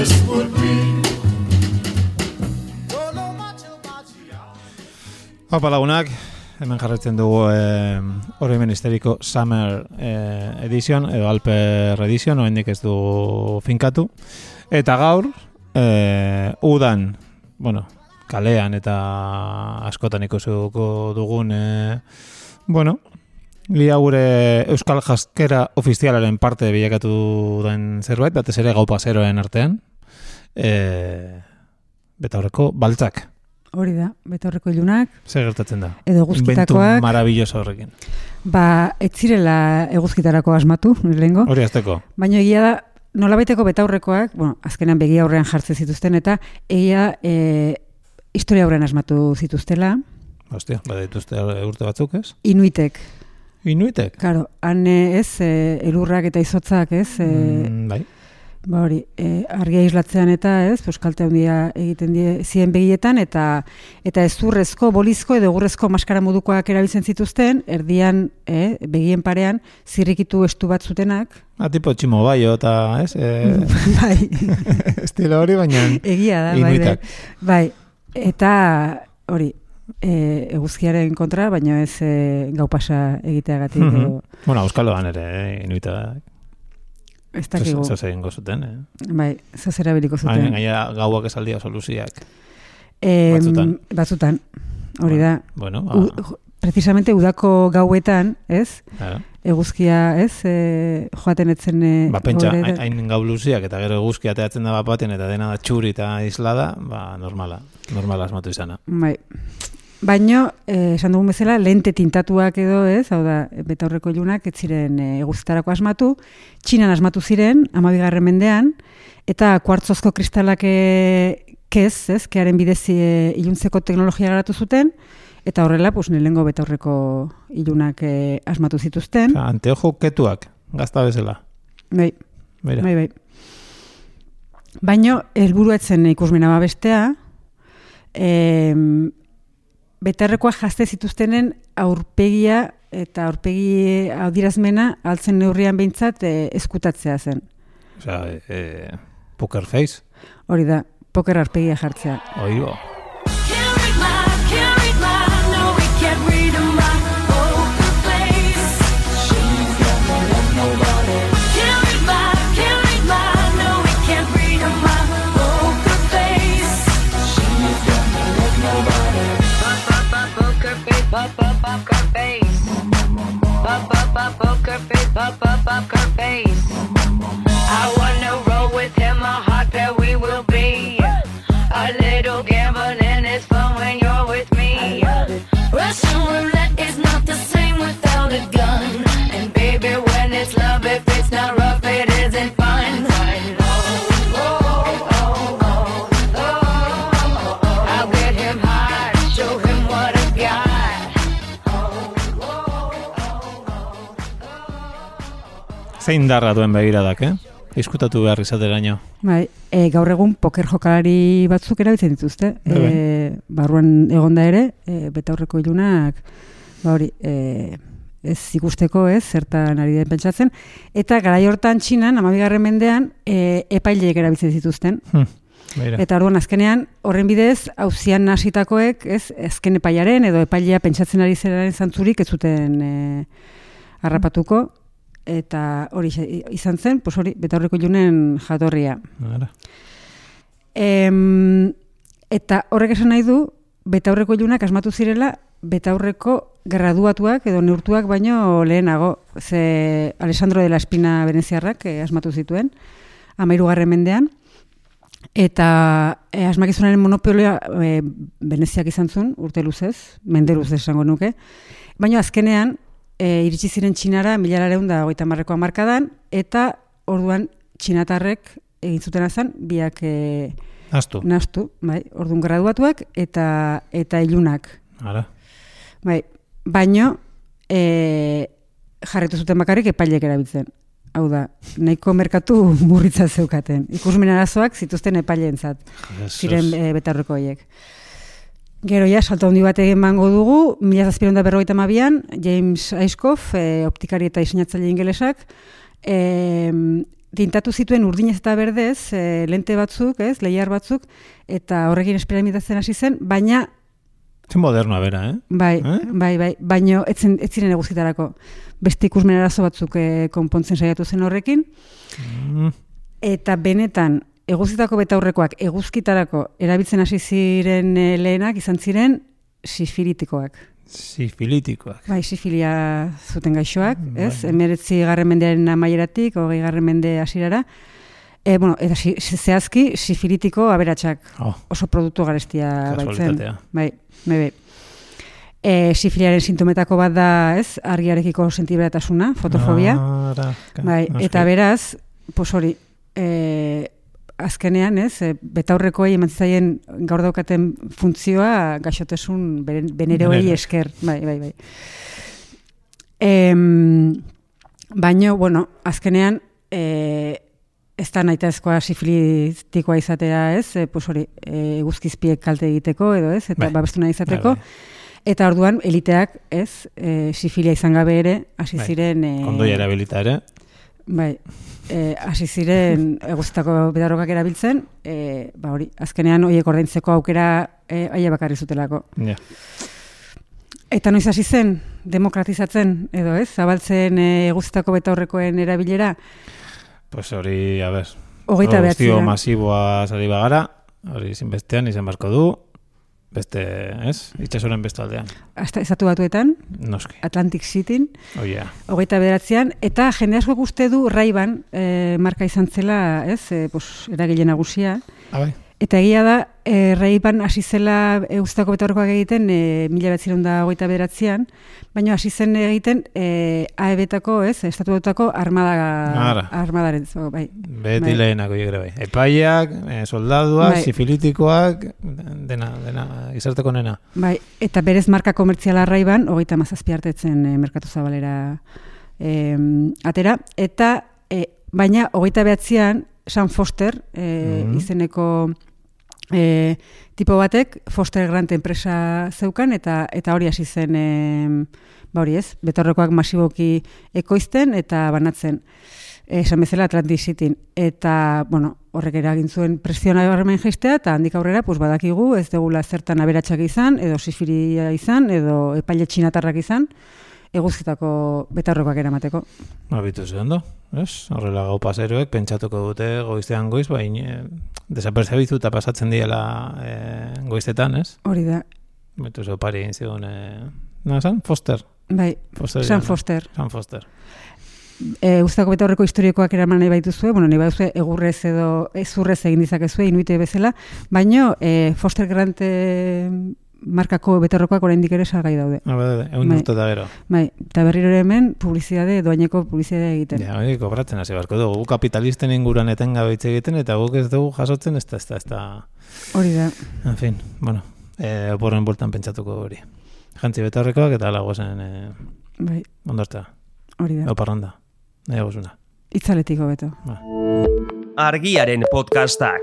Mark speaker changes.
Speaker 1: this would be. Don't know much about you.
Speaker 2: Haupa lagunak, hemen jarraitzen dugu eh, oroimen histeriko Summer eh, Edition, edo Alper Edition, oraindik ez du finkatu. Eta gaur, eh, udan, bueno, kalean eta askotan ikusuko dugun, eh, bueno, Lia gure Euskal Jaskera ofizialaren parte bilakatu den zerbait, batez ere gau paseroen artean. E, betaurreko baltzak.
Speaker 3: Hori da, betaurreko ilunak,
Speaker 2: Zer gertatzen da?
Speaker 3: edo
Speaker 2: Inventu
Speaker 3: eguzkitakoak,
Speaker 2: maravilloso horrekin.
Speaker 3: ba, ez zirela eguzkitarako asmatu, lehengo.
Speaker 2: Hori azteko.
Speaker 3: Baina egia da, nolabaiteko betaurrekoak, bueno, azkenan begi aurrean jartzen zituzten, eta egia e, historia aurrean asmatu zituztela,
Speaker 2: Hostia, bada dituzte urte batzuk, ez?
Speaker 3: inuitek,
Speaker 2: Inuitek?
Speaker 3: Claro, han eh, ez, e, elurrak eta izotzak, ez, e,
Speaker 2: Mm, bai.
Speaker 3: ba hori, e, argia islatzean eta, ez, euskalte handia egiten die zien begietan, eta eta ezurrezko, bolizko edo egurrezko maskara modukoak erabiltzen zituzten, erdian, e, begien parean, zirrikitu estu bat zutenak,
Speaker 2: Ah, tipo tximo baio eta, ez? E,
Speaker 3: bai,
Speaker 2: estilo hori, baina
Speaker 3: egia da, bai, bai,
Speaker 2: inuitak.
Speaker 3: bai, eta hori, e, eguzkiaren kontra, baina ez e, gau pasa egiteagatik,
Speaker 2: Mhm.
Speaker 3: edo,
Speaker 2: Bueno, Euskaloan ere, eh, inuita.
Speaker 3: ez dakigu,
Speaker 2: Zer egingo zuten, eh?
Speaker 3: bai, zaz erabiliko zuten.
Speaker 2: Hain, gaia gauak esaldia soluziak.
Speaker 3: Em,
Speaker 2: Batzutan.
Speaker 3: Batzutan, hori da.
Speaker 2: Bueno,
Speaker 3: U,
Speaker 2: ba,
Speaker 3: ju- precisamente udako gauetan, ez?
Speaker 2: claro.
Speaker 3: Eguzkia, ez? E, joaten etzen... E,
Speaker 2: Ba, pentsa, hain gau luziak eta gero eguzki ateratzen da bat baten eta dena da txuri eta islada, ba, normala. Normala asmatu izana.
Speaker 3: Bai. Baino, eh, esan dugun bezala, lente tintatuak edo, ez? Hau da, betaurreko ilunak ez ziren e, eguzkitarako asmatu, txinan asmatu ziren, amabigarren mendean, eta kuartzozko kristalak e, kez, ez? Kearen bidez e, iluntzeko teknologia garatu zuten, eta horrela, pues, lehengo betaurreko ilunak e, asmatu zituzten.
Speaker 2: Osea, anteojo ketuak, gazta bezala.
Speaker 3: Bai,
Speaker 2: Beira.
Speaker 3: bai, bai. Baino, helburua etzen ikusmena babestea, em, betarrekoa jazte zituztenen aurpegia eta aurpegi audirazmena altzen neurrian behintzat e, eskutatzea zen.
Speaker 2: Osea, e, poker face,
Speaker 3: Hori da, poker aurpegia jartzea.
Speaker 2: oigo. Zein darra duen begiradak, eh? Diskutatu behar izateraino.
Speaker 3: Bai, e, gaur egun poker jokalari batzuk erabiltzen dituzte. E, barruan egonda ere, e, betaurreko ilunak, ba hori, e, ez ikusteko, ez, zertan ari den pentsatzen. Eta garai hortan txinan, amabigarren mendean, e, epaileek erabiltzen zituzten.
Speaker 2: Hm, beira.
Speaker 3: Eta orduan azkenean, horren bidez, hauzian hasitakoek, ez, azken epailaren edo epailea pentsatzen ari zeraren zantzurik ez zuten e, harrapatuko, eta hori izan zen, pues hori, betaurreko ilunen jatorria.
Speaker 2: Ara.
Speaker 3: Em, eta horrek esan nahi du, betaurreko ilunak asmatu zirela, betaurreko graduatuak edo neurtuak baino lehenago. Ze Alessandro de la Espina Veneziarrak eh, asmatu zituen, amairugarren mendean. Eta e, asmakizunaren monopolioa e, Veneziak izan zuen, urte luzez, mende luzez esango nuke. Baina azkenean, e, iritsi ziren txinara, milara da hogeita marrekoa markadan, eta orduan txinatarrek egin zuten azan, biak e,
Speaker 2: Astu.
Speaker 3: nastu, bai, orduan graduatuak eta eta ilunak.
Speaker 2: Ara.
Speaker 3: Bai, baino e, jarretu zuten bakarrik epailek erabiltzen. Hau da, nahiko merkatu murritza zeukaten. Ikusmen arazoak zituzten epaileentzat ziren e, betaurreko horiek. Gero ja, salto handi bat egin mango dugu, mila zazpiron da berrogeita mabian, James Aiskoff, e, optikari eta diseinatzaile ingelesak, e, tintatu zituen urdinez eta berdez, e, lente batzuk, ez, lehiar batzuk, eta horrekin esperimentatzen hasi zen, baina
Speaker 2: Zen modernoa bera, eh?
Speaker 3: Bai,
Speaker 2: Eh?
Speaker 3: bai, bai, baino ez, zen, ez ziren eguzkitarako. Beste ikusmen arazo batzuk e, konpontzen saiatu zen horrekin,
Speaker 2: Mm,
Speaker 3: eta benetan eguzkitako betaurrekoak eguzkitarako erabiltzen hasi ziren e, lehenak izan ziren sifiritikoak.
Speaker 2: sifilitikoak.
Speaker 3: Bai, sifilia zuten gaixoak,
Speaker 2: Bai.
Speaker 3: ez? Emeretzi garren mendearen amaieratik, hogei garren mende hasierara. E, bueno, eta si, zehazki sifiritiko aberatsak
Speaker 2: Oh,
Speaker 3: oso produktu garestia baitzen. Bai, bai, bai. E, sifiliaren sintometako bat da, ez, argiarekiko sentiberatasuna, fotofobia.
Speaker 2: Ara, ka-
Speaker 3: bai,
Speaker 2: noski.
Speaker 3: eta beraz, pos hori, e, azkenean, ez, e, betaurrekoei eman zitzaien gaur daukaten funtzioa gaixotasun beneroei esker. Bai, bai, bai. Em, baino, bueno, azkenean, e, ez da nahitaezkoa sifilitikoa izatea, ez, e, pues hori, e, guzkizpiek kalte egiteko, edo ez, eta
Speaker 2: Bai.
Speaker 3: babestu nahi izateko.
Speaker 2: Bai,
Speaker 3: Eta orduan, eliteak, ez, e, sifilia izan gabe ere, hasi
Speaker 2: Bai.
Speaker 3: ziren... E,
Speaker 2: Kondoia erabilita ere.
Speaker 3: Bai, e, hasi ziren eguztako bedarrokak erabiltzen, e, ba hori, azkenean horiek ordaintzeko aukera e, aia bakarri zutelako.
Speaker 2: Ja.
Speaker 3: Eta noiz hasi zen demokratizatzen, edo ez, zabaltzen e, betaurrekoen erabilera,
Speaker 2: Pues hori, a ber.
Speaker 3: hogeita behatzean.
Speaker 2: masiboa zari bagara, hori zinbestean izan barko du, beste, ez? Itxasoren beste aldean.
Speaker 3: Hasta estatu batuetan,
Speaker 2: Noski.
Speaker 3: Atlantic Cityn,
Speaker 2: Oh, yeah.
Speaker 3: hogeita bederatzean, eta jende asko uste du Raiban e, marka izan zela, ez, e, pues, eragile nagusia,
Speaker 2: Ah, bai.
Speaker 3: Eta egia da, e, Raiban hasi zela eustako betaurrekoak egiten e, mila betzirun da hogeita bederatzean, baina hasi zen egiten e, AEB-tako, ez, estatuetako armada,
Speaker 2: Ara.
Speaker 3: armadaren, zo, bai.
Speaker 2: Beti
Speaker 3: Bai.
Speaker 2: lehenak oie ere bai. Epaiak, eh, soldaduak,
Speaker 3: Bai.
Speaker 2: sifilitikoak, dena, dena, izarteko nena.
Speaker 3: Bai, eta berez marka komertziala Raiban, hogeita mazazpi e, merkatu zabalera e, atera, eta e, baina hogeita behatzean, San Foster e,
Speaker 2: Mhm.
Speaker 3: izeneko e, tipo batek Foster Grant enpresa zeukan eta eta hori hasi zen e, ba hori ez, betorrekoak masiboki ekoizten eta banatzen eh, esan bezala Atlantic Cityn. Eta, bueno, horrek eragin zuen presiona horremen jaistea, eta handik aurrera, pues badakigu, ez degula zertan aberatsak izan, edo sifiria izan, edo epaile txinatarrak izan, eguzkitako betarrokoak eramateko.
Speaker 2: Habitu zen ondo, ez? Horrela gau paseroek pentsatuko dute goiztean goiz, bain e, desaperzebitu eta pasatzen diela e, goiztetan, ez?
Speaker 3: Hori da,
Speaker 2: Betu zo pari egin zigun, e, na, san? Foster.
Speaker 3: bai,
Speaker 2: Foster
Speaker 3: San. Foster.
Speaker 2: San Foster.
Speaker 3: E, Uztako betaurreko historikoak eraman nahi baituzue, bueno, nahi baituzue egurrez edo ezurrez egin dizakezue, inuite bezala, baino e, Foster Grant e, markako betaurrekoak oraindik ere salgai daude.
Speaker 2: Ah, bada, egun
Speaker 3: Bai.
Speaker 2: urte eta gero.
Speaker 3: Bai, eta berriro ere hemen publizitate, doaineko publizitate egiten.
Speaker 2: Ja, hori kobratzen hasi barko dugu. Gu kapitalisten inguruan etengabe hitz egiten, eta guk ez dugu jasotzen, ez da, ez da, ez da,
Speaker 3: Hori da,
Speaker 2: en fin, bueno, e, oporren bultan pentsatuko hori. Jantzi betarrekoak eta lago zen e,
Speaker 3: bai,
Speaker 2: ondortea,
Speaker 3: hori da.
Speaker 2: oparranda, nahi gozuna.
Speaker 3: Itzaletiko beto.
Speaker 4: Argiaren podcastak.